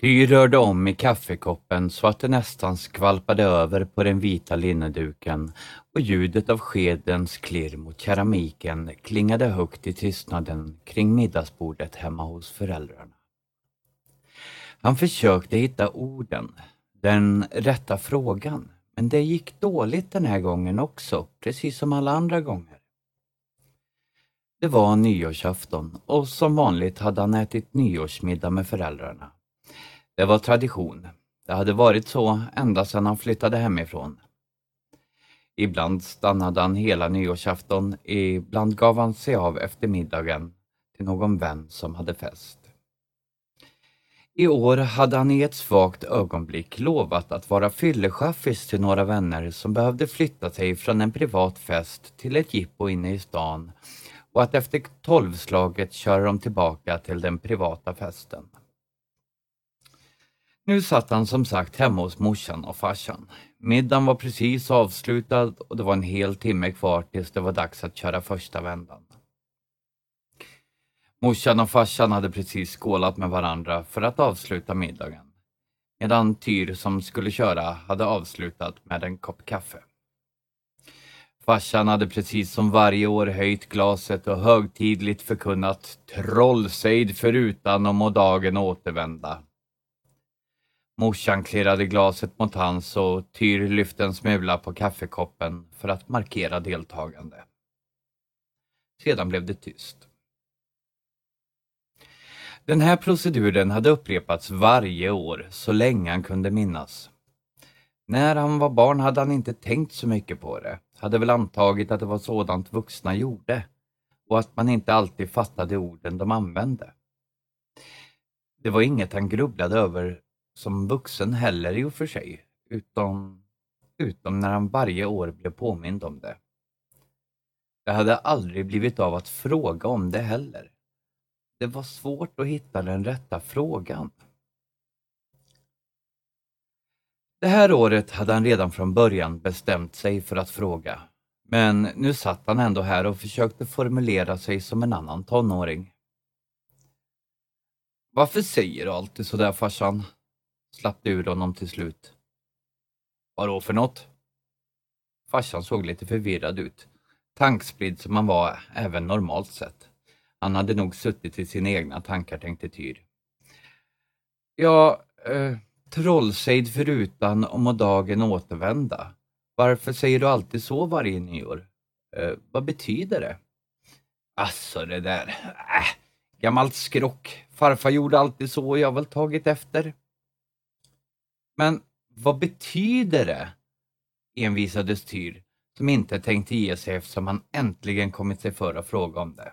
Ty rörde om i kaffekoppen så att det nästan skvalpade över på den vita linneduken och ljudet av skedens klirr mot keramiken klingade högt i tystnaden kring middagsbordet hemma hos föräldrarna. Han försökte hitta orden, den rätta frågan, men det gick dåligt den här gången också, precis som alla andra gånger. Det var nyårsafton och som vanligt hade han ätit nyårsmiddag med föräldrarna. Det var tradition. Det hade varit så ända sedan han flyttade hemifrån. Ibland stannade han hela nyårsafton, ibland gav han sig av efter middagen till någon vän som hade fest. I år hade han i ett svagt ögonblick lovat att vara fyllechaffis till några vänner som behövde flytta sig från en privat fest till ett jippo inne i stan och att efter tolvslaget köra dem tillbaka till den privata festen. Nu satt han som sagt hemma hos morsan och farsan. Middagen var precis avslutad och det var en hel timme kvar tills det var dags att köra första vändan. Morsan och farsan hade precis skålat med varandra för att avsluta middagen. Medan Tyr som skulle köra hade avslutat med en kopp kaffe. Farsan hade precis som varje år höjt glaset och högtidligt förkunnat trollsejd förutan och må dagen återvända. Morsan klirrade glaset mot hans och Tyr lyfte en smula på kaffekoppen för att markera deltagande. Sedan blev det tyst. Den här proceduren hade upprepats varje år så länge han kunde minnas. När han var barn hade han inte tänkt så mycket på det, hade väl antagit att det var sådant vuxna gjorde och att man inte alltid fattade orden de använde. Det var inget han grubblade över som vuxen heller i och för sig, utom, utom när han varje år blev påmind om det. Det hade aldrig blivit av att fråga om det heller. Det var svårt att hitta den rätta frågan. Det här året hade han redan från början bestämt sig för att fråga. Men nu satt han ändå här och försökte formulera sig som en annan tonåring. Varför säger du alltid sådär farsan? Slapp det ur honom till slut. Vadå för något? Farsan såg lite förvirrad ut. Tankspridd som han var även normalt sett. Han hade nog suttit i sina egna tankar, tänkte Tyr. Ja, eh, trollsejd förutan och må dagen återvända. Varför säger du alltid så varje nyår? Eh, vad betyder det? Alltså det där, äh, gammalt skrock. Farfar gjorde alltid så och jag har väl tagit efter. Men vad betyder det? envisades Tyr, som inte tänkte ge sig eftersom han äntligen kommit sig för att fråga om det.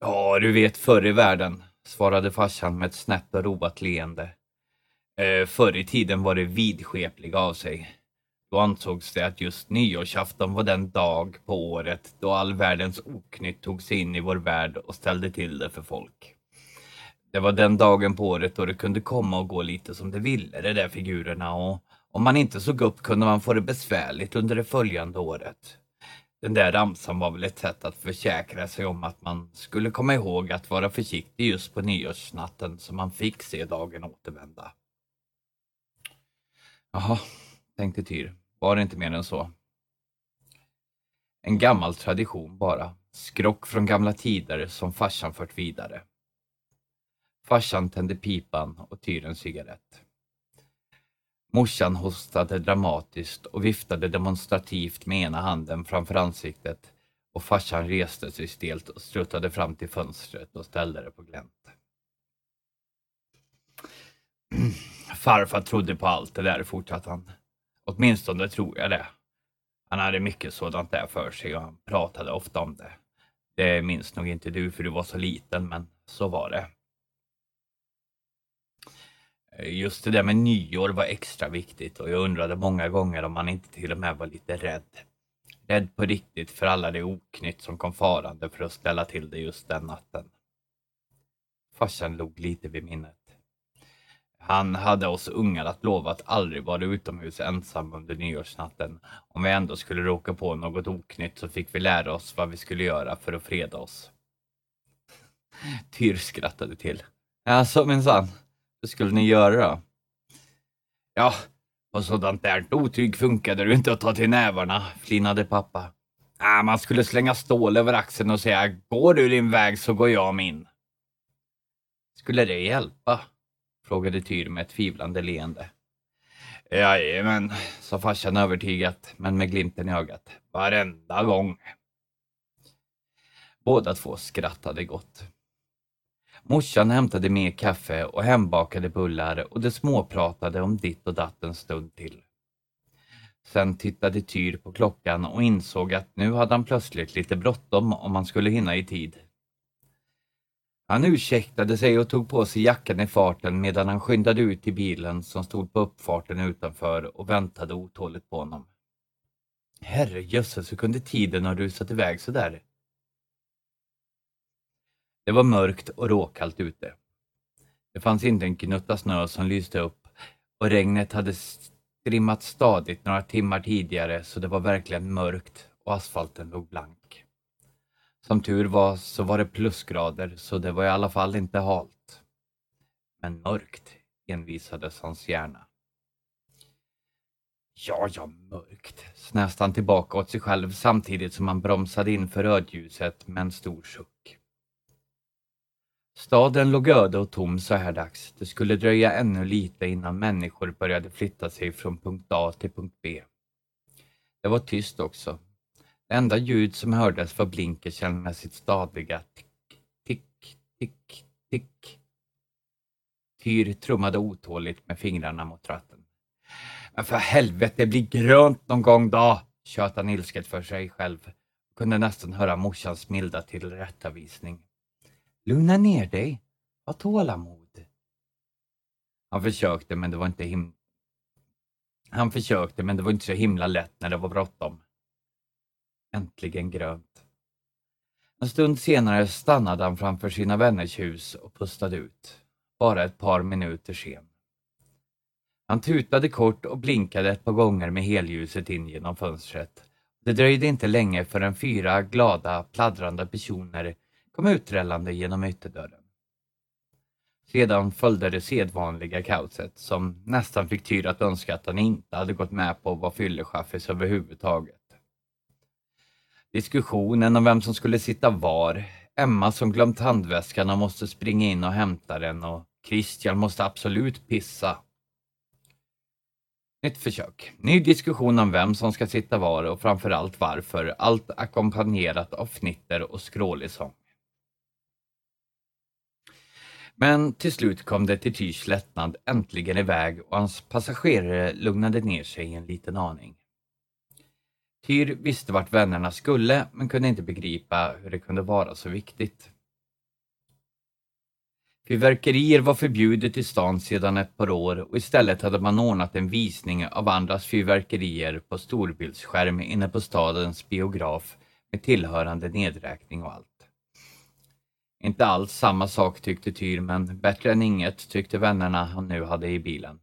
Ja, du vet förr i världen, svarade farsan med ett snett och roat leende. Eh, förr i tiden var det vidskepliga av sig. Då ansågs det att just nyårsafton var den dag på året då all världens oknytt tog sig in i vår värld och ställde till det för folk. Det var den dagen på året då det kunde komma och gå lite som det ville, de där figurerna och om man inte såg upp kunde man få det besvärligt under det följande året. Den där ramsan var väl ett sätt att försäkra sig om att man skulle komma ihåg att vara försiktig just på nyårsnatten så man fick se dagen återvända. Jaha, tänkte Tyr. Var det inte mer än så? En gammal tradition bara. Skrock från gamla tider som farsan fört vidare. Farsan tände pipan och Tyr en cigarett. Morsan hostade dramatiskt och viftade demonstrativt med ena handen framför ansiktet och farsan reste sig stelt och struttade fram till fönstret och ställde det på glänt. Farfar trodde på allt det där, fortsatte han. Åtminstone tror jag det. Han hade mycket sådant där för sig och han pratade ofta om det. Det minns nog inte du för du var så liten, men så var det. Eh, just det där med nyår var extra viktigt och jag undrade många gånger om man inte till och med var lite rädd. Rädd på riktigt för alla det oknytt som kom farande för att ställa till det just den natten. Farsan log lite vid minnet. Han hade oss ungar att lova att aldrig vara utomhus ensam under nyårsnatten. Om vi ändå skulle råka på något oknytt så fick vi lära oss vad vi skulle göra för att freda oss. Tyr skrattade till. Alltså minsann, vad skulle ni göra? Ja, på sådant där otyg funkade det inte att ta till nävarna, flinade pappa. Äh, man skulle slänga stål över axeln och säga går du din väg så går jag min. Skulle det hjälpa? frågade Tyr med ett tvivlande leende. Jajamän, sa farsan övertygat, men med glimten i ögat. Varenda gång. Båda två skrattade gott. Morsan hämtade mer kaffe och hembakade bullar och de småpratade om ditt och datt en stund till. Sen tittade Tyr på klockan och insåg att nu hade han plötsligt lite bråttom om han skulle hinna i tid. Han ursäktade sig och tog på sig jackan i farten medan han skyndade ut till bilen som stod på uppfarten utanför och väntade otåligt på honom. Herrejösses, hur kunde tiden ha rusat iväg så där? Det var mörkt och råkallt ute. Det fanns inte en gnutta snö som lyste upp och regnet hade strimmat stadigt några timmar tidigare så det var verkligen mörkt och asfalten låg blank. Som tur var så var det plusgrader så det var i alla fall inte halt. Men mörkt envisades hans hjärna. Ja, ja, mörkt, snäste han tillbaka åt sig själv samtidigt som han bromsade in för rödljuset med en stor suck. Staden låg öde och tom så här dags. Det skulle dröja ännu lite innan människor började flytta sig från punkt A till punkt B. Det var tyst också. Det enda ljud som hördes var blinkersen med sitt stadiga tick, tick, tick, tick. Tyr trummade otåligt med fingrarna mot ratten. Men för helvete, bli grönt någon gång då! tjöt han ilsket för sig själv. Kunde nästan höra morsans milda tillrättavisning. Lugna ner dig. Ha tålamod. Han försökte, men det var inte him... Han försökte, men det var inte så himla lätt när det var bråttom. Äntligen grönt. En stund senare stannade han framför sina vänners hus och pustade ut. Bara ett par minuter sen. Han tutade kort och blinkade ett par gånger med helljuset in genom fönstret. Det dröjde inte länge förrän fyra glada, pladdrande personer kom uträllande genom ytterdörren. Sedan följde det sedvanliga kaoset som nästan fick Tyr att önska att han inte hade gått med på att vara fyllechaffis överhuvudtaget. Diskussionen om vem som skulle sitta var, Emma som glömt handväskan och måste springa in och hämta den och Christian måste absolut pissa. Nytt försök. Ny diskussion om vem som ska sitta var och framförallt varför, allt ackompanjerat av fnitter och skrålig sång. Men till slut kom det till Tyrs lättnad äntligen iväg och hans passagerare lugnade ner sig en liten aning. Tyr visste vart vännerna skulle men kunde inte begripa hur det kunde vara så viktigt. Fyrverkerier var förbjudet i stan sedan ett par år och istället hade man ordnat en visning av andras fyrverkerier på storbildsskärm inne på stadens biograf med tillhörande nedräkning och allt. Inte alls samma sak tyckte Tyr, men bättre än inget tyckte vännerna han nu hade i bilen.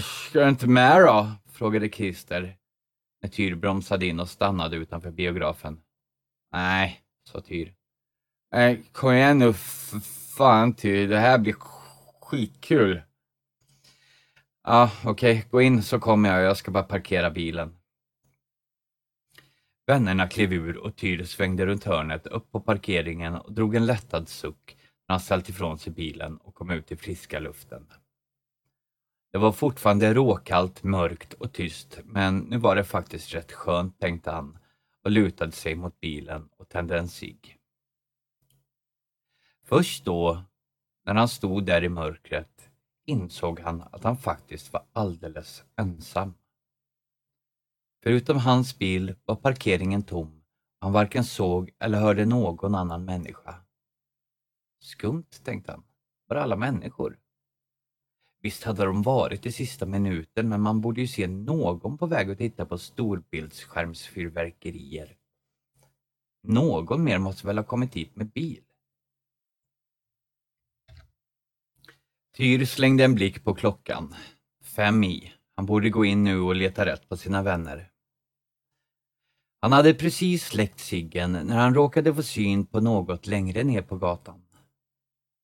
Ska du inte med då? frågade Christer när Tyr bromsade in och stannade utanför biografen. Nej, sa Tyr. Nej, kom igen nu för fan Tyr, det här blir skitkul. Ja, okej, okay. gå in så kommer jag. Jag ska bara parkera bilen. Vännerna klev ur och Tyr svängde runt hörnet upp på parkeringen och drog en lättad suck när han ställt ifrån sig bilen och kom ut i friska luften. Det var fortfarande råkallt, mörkt och tyst, men nu var det faktiskt rätt skönt, tänkte han och lutade sig mot bilen och tände en cigg. Först då, när han stod där i mörkret, insåg han att han faktiskt var alldeles ensam. Förutom hans bil var parkeringen tom. Han varken såg eller hörde någon annan människa. Skumt, tänkte han. Var alla människor? Visst hade de varit i sista minuten, men man borde ju se någon på väg att titta på storbildsskärmsfyrverkerier. Någon mer måste väl ha kommit hit med bil? Tyr slängde en blick på klockan. Fem i. Han borde gå in nu och leta rätt på sina vänner. Han hade precis släckt ciggen när han råkade få syn på något längre ner på gatan.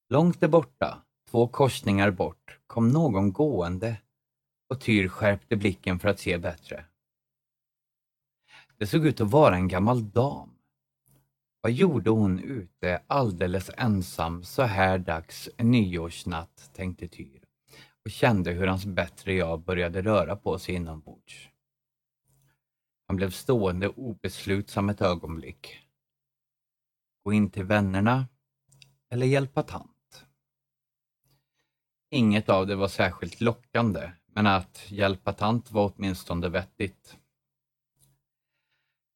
Långt där borta, två korsningar bort, kom någon gående och Tyr skärpte blicken för att se bättre. Det såg ut att vara en gammal dam. Vad gjorde hon ute alldeles ensam så här dags en nyårsnatt, tänkte Tyr och kände hur hans bättre jag började röra på sig inombords. Han blev stående obeslutsam ett ögonblick. Gå in till vännerna eller hjälpa tant. Inget av det var särskilt lockande, men att hjälpa tant var åtminstone vettigt.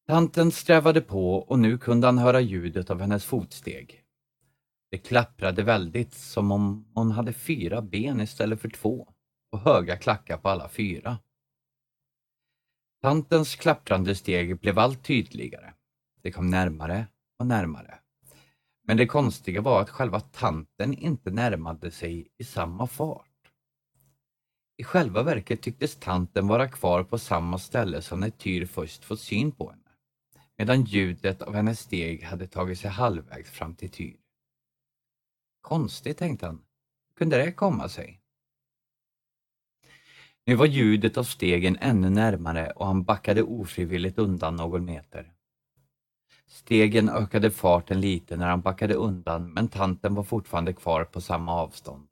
Tanten strävade på och nu kunde han höra ljudet av hennes fotsteg. Det klapprade väldigt som om hon hade fyra ben istället för två och höga klackar på alla fyra. Tantens klapprande steg blev allt tydligare. Det kom närmare och närmare. Men det konstiga var att själva tanten inte närmade sig i samma fart. I själva verket tycktes tanten vara kvar på samma ställe som när Tyr först fått syn på henne, medan ljudet av hennes steg hade tagit sig halvvägs fram till Tyr. Konstigt, tänkte han. Hur kunde det komma sig? Nu var ljudet av stegen ännu närmare och han backade ofrivilligt undan någon meter. Stegen ökade farten lite när han backade undan men tanten var fortfarande kvar på samma avstånd.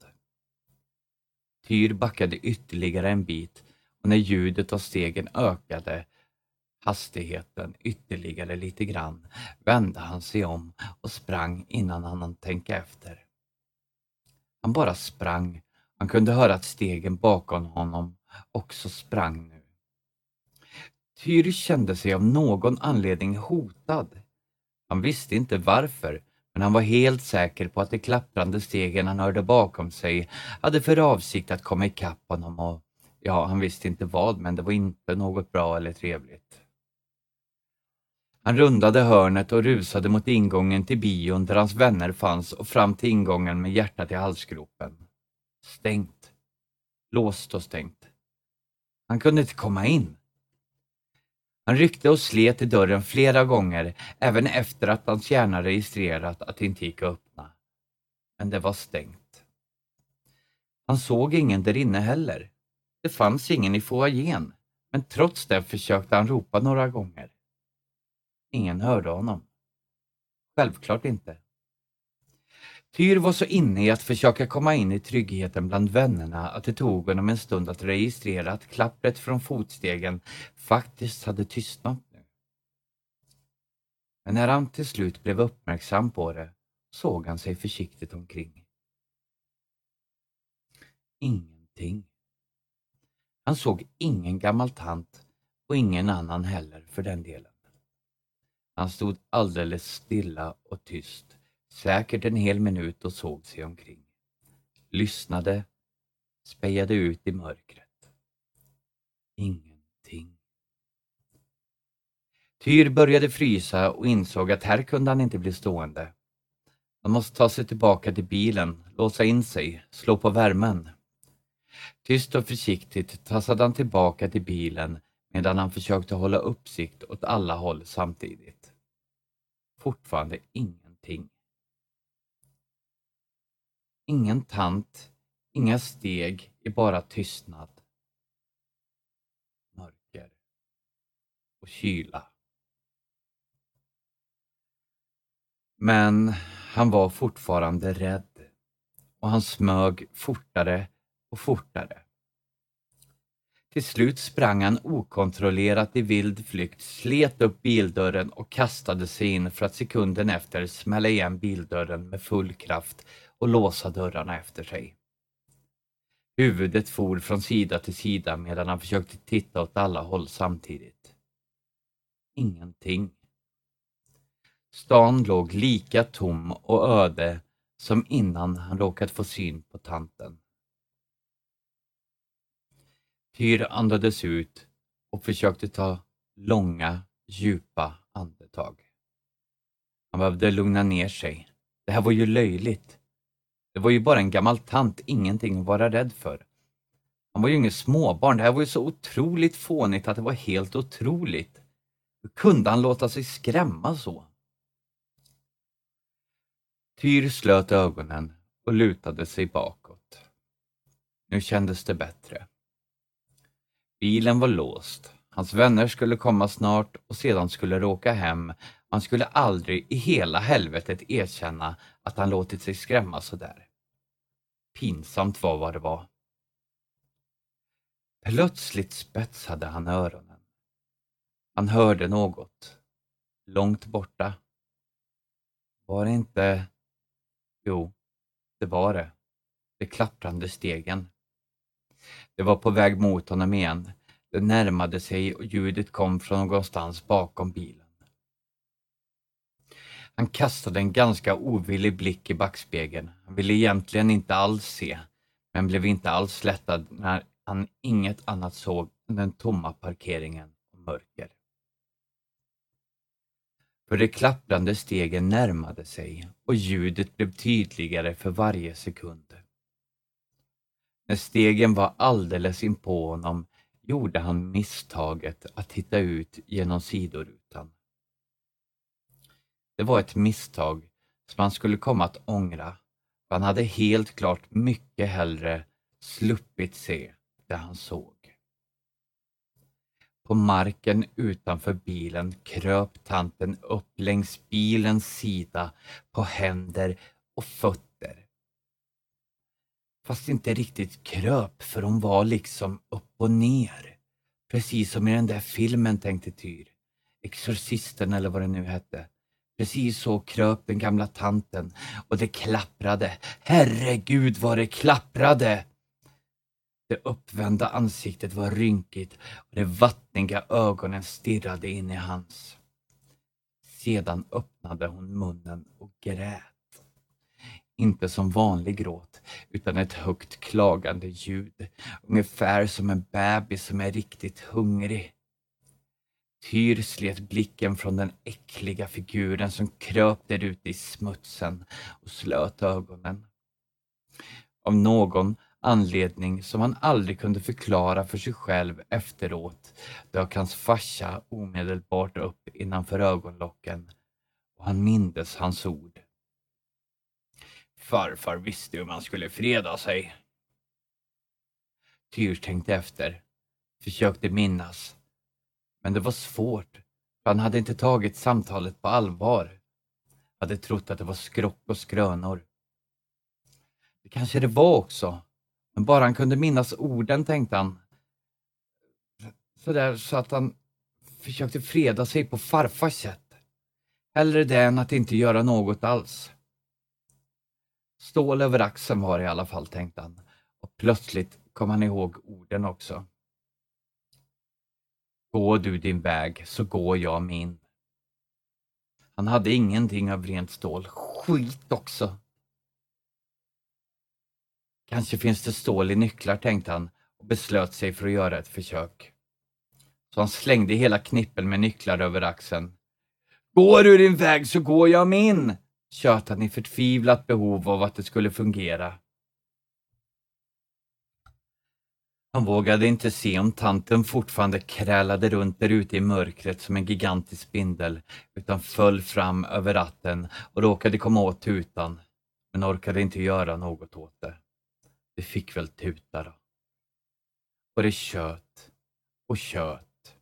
Tyr backade ytterligare en bit och när ljudet av stegen ökade hastigheten ytterligare lite grann vände han sig om och sprang innan han hann tänka efter. Han bara sprang. Han kunde höra att stegen bakom honom också sprang nu. Tyr kände sig av någon anledning hotad. Han visste inte varför, men han var helt säker på att de klapprande stegen han hörde bakom sig hade för avsikt att komma ikapp honom och ja, han visste inte vad, men det var inte något bra eller trevligt. Han rundade hörnet och rusade mot ingången till bion där hans vänner fanns och fram till ingången med hjärtat i halsgropen. Stängt. Låst och stängt. Han kunde inte komma in. Han ryckte och slet i dörren flera gånger, även efter att hans hjärna registrerat att det inte gick att öppna. Men det var stängt. Han såg ingen där inne heller. Det fanns ingen i foajén, men trots det försökte han ropa några gånger. Ingen hörde honom. Självklart inte. Tyr var så inne i att försöka komma in i tryggheten bland vännerna att det tog honom en stund att registrera att klappret från fotstegen faktiskt hade tystnat nu. Men när han till slut blev uppmärksam på det såg han sig försiktigt omkring. Ingenting. Han såg ingen gammal tant och ingen annan heller för den delen. Han stod alldeles stilla och tyst, säkert en hel minut och såg sig omkring. Lyssnade, spejade ut i mörkret. Ingenting. Tyr började frysa och insåg att här kunde han inte bli stående. Han måste ta sig tillbaka till bilen, låsa in sig, slå på värmen. Tyst och försiktigt tassade han tillbaka till bilen medan han försökte hålla uppsikt åt alla håll samtidigt. Fortfarande ingenting. Ingen tant, inga steg i bara tystnad. Mörker och kyla. Men han var fortfarande rädd och han smög fortare och fortare. Till slut sprang han okontrollerat i vild flykt, slet upp bildörren och kastade sig in för att sekunden efter smälla igen bildörren med full kraft och låsa dörrarna efter sig. Huvudet for från sida till sida medan han försökte titta åt alla håll samtidigt. Ingenting. Stan låg lika tom och öde som innan han råkat få syn på tanten. Tyr andades ut och försökte ta långa, djupa andetag. Han behövde lugna ner sig. Det här var ju löjligt. Det var ju bara en gammal tant, ingenting att vara rädd för. Han var ju inget småbarn, det här var ju så otroligt fånigt att det var helt otroligt. Hur kunde han låta sig skrämma så? Tyr slöt ögonen och lutade sig bakåt. Nu kändes det bättre. Bilen var låst. Hans vänner skulle komma snart och sedan skulle råka hem. Han skulle aldrig i hela helvetet erkänna att han låtit sig skrämma så där. Pinsamt var vad det var. Plötsligt spetsade han öronen. Han hörde något. Långt borta. Var det inte... Jo, det var det. De klapprande stegen. Det var på väg mot honom igen. Det närmade sig och ljudet kom från någonstans bakom bilen. Han kastade en ganska ovillig blick i backspegeln. Han ville egentligen inte alls se, men blev inte alls lättad när han inget annat såg än den tomma parkeringen och mörker. För de klapprande stegen närmade sig och ljudet blev tydligare för varje sekund. När stegen var alldeles inpå honom gjorde han misstaget att titta ut genom sidorutan. Det var ett misstag som han skulle komma att ångra, för han hade helt klart mycket hellre sluppit se det han såg. På marken utanför bilen kröp tanten upp längs bilens sida på händer och fötter. Fast inte riktigt kröp för hon var liksom upp och ner. Precis som i den där filmen tänkte Tyr. Exorcisten eller vad det nu hette. Precis så kröp den gamla tanten och det klapprade. Herregud vad det klapprade! Det uppvända ansiktet var rynkigt och de vattniga ögonen stirrade in i hans. Sedan öppnade hon munnen och grät. Inte som vanlig gråt, utan ett högt klagande ljud, ungefär som en bebis som är riktigt hungrig. Tyr slet blicken från den äckliga figuren som kröp där ute i smutsen och slöt ögonen. Av någon anledning som han aldrig kunde förklara för sig själv efteråt dök hans farsa omedelbart upp innanför ögonlocken och han mindes hans ord. Farfar visste hur man skulle freda sig. Tyr tänkte efter, försökte minnas, men det var svårt för han hade inte tagit samtalet på allvar. Hade trott att det var skrock och skrönor. Det kanske det var också, men bara han kunde minnas orden tänkte han. Sådär så att han försökte freda sig på farfars sätt. Hellre det än att inte göra något alls. Stål över axeln var det i alla fall, tänkte han. Och plötsligt kom han ihåg orden också. Gå du din väg, så går jag min. Han hade ingenting av rent stål. Skit också! Kanske finns det stål i nycklar, tänkte han och beslöt sig för att göra ett försök. Så han slängde hela knippen med nycklar över axeln. Går du din väg så går jag min! Tjöt i förtvivlat behov av att det skulle fungera. Han vågade inte se om tanten fortfarande krälade runt där ute i mörkret som en gigantisk spindel, utan föll fram över ratten och råkade komma åt tutan, men orkade inte göra något åt det. Det fick väl tuta då. Och det tjöt och tjöt.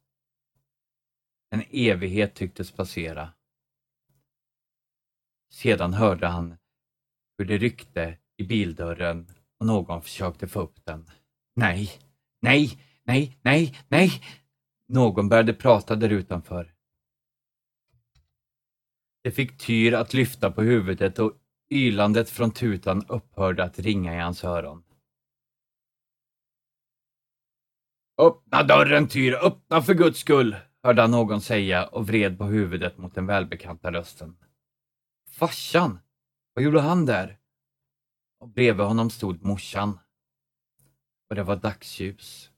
En evighet tycktes passera. Sedan hörde han hur det ryckte i bildörren och någon försökte få upp den. Nej, nej, nej, nej, nej! Någon började prata där utanför. Det fick Tyr att lyfta på huvudet och ylandet från tutan upphörde att ringa i hans öron. Öppna dörren Tyr, öppna för guds skull, hörde han någon säga och vred på huvudet mot den välbekanta rösten. Farsan, vad gjorde han där? Och bredvid honom stod morsan. Och det var dagsljus.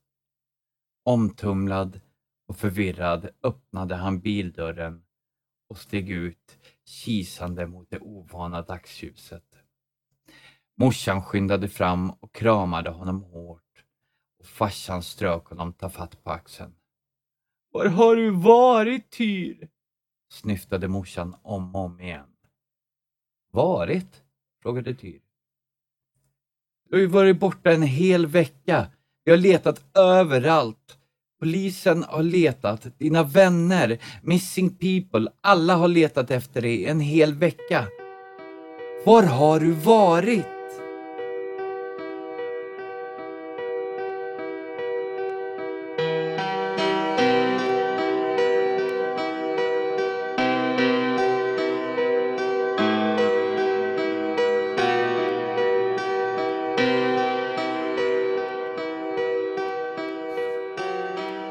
Omtumlad och förvirrad öppnade han bildörren och steg ut kisande mot det ovana dagsljuset. Morsan skyndade fram och kramade honom hårt och farsan strök honom tafatt på axeln. Var har du varit Tyr? snyftade morsan om och om igen. Varit? frågade Tyr. Du har ju varit borta en hel vecka. Vi har letat överallt. Polisen har letat, dina vänner, missing people, alla har letat efter dig en hel vecka. Var har du varit?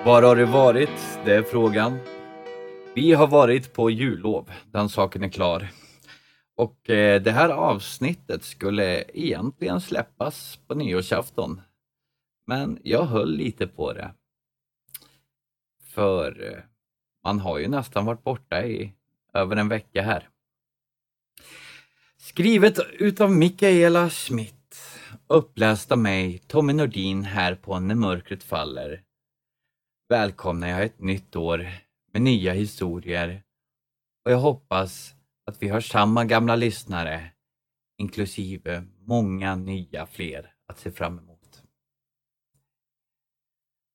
Var har du varit? Det är frågan. Vi har varit på jullov, den saken är klar. Och eh, det här avsnittet skulle egentligen släppas på nyårsafton. Men jag höll lite på det. För eh, man har ju nästan varit borta i över en vecka här. Skrivet utav Mikaela Schmidt. Uppläst av mig, Tommy Nordin, här på När mörkret faller välkomnar jag ett nytt år med nya historier och jag hoppas att vi har samma gamla lyssnare, inklusive många nya fler att se fram emot.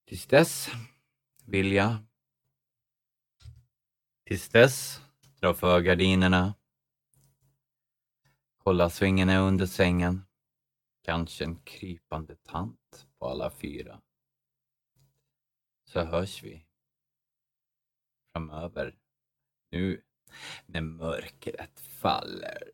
Tills dess vill jag Tills dess, dra för gardinerna. Kolla svingen är under sängen. Kanske en krypande tant på alla fyra så hörs vi framöver. Nu när mörkret faller.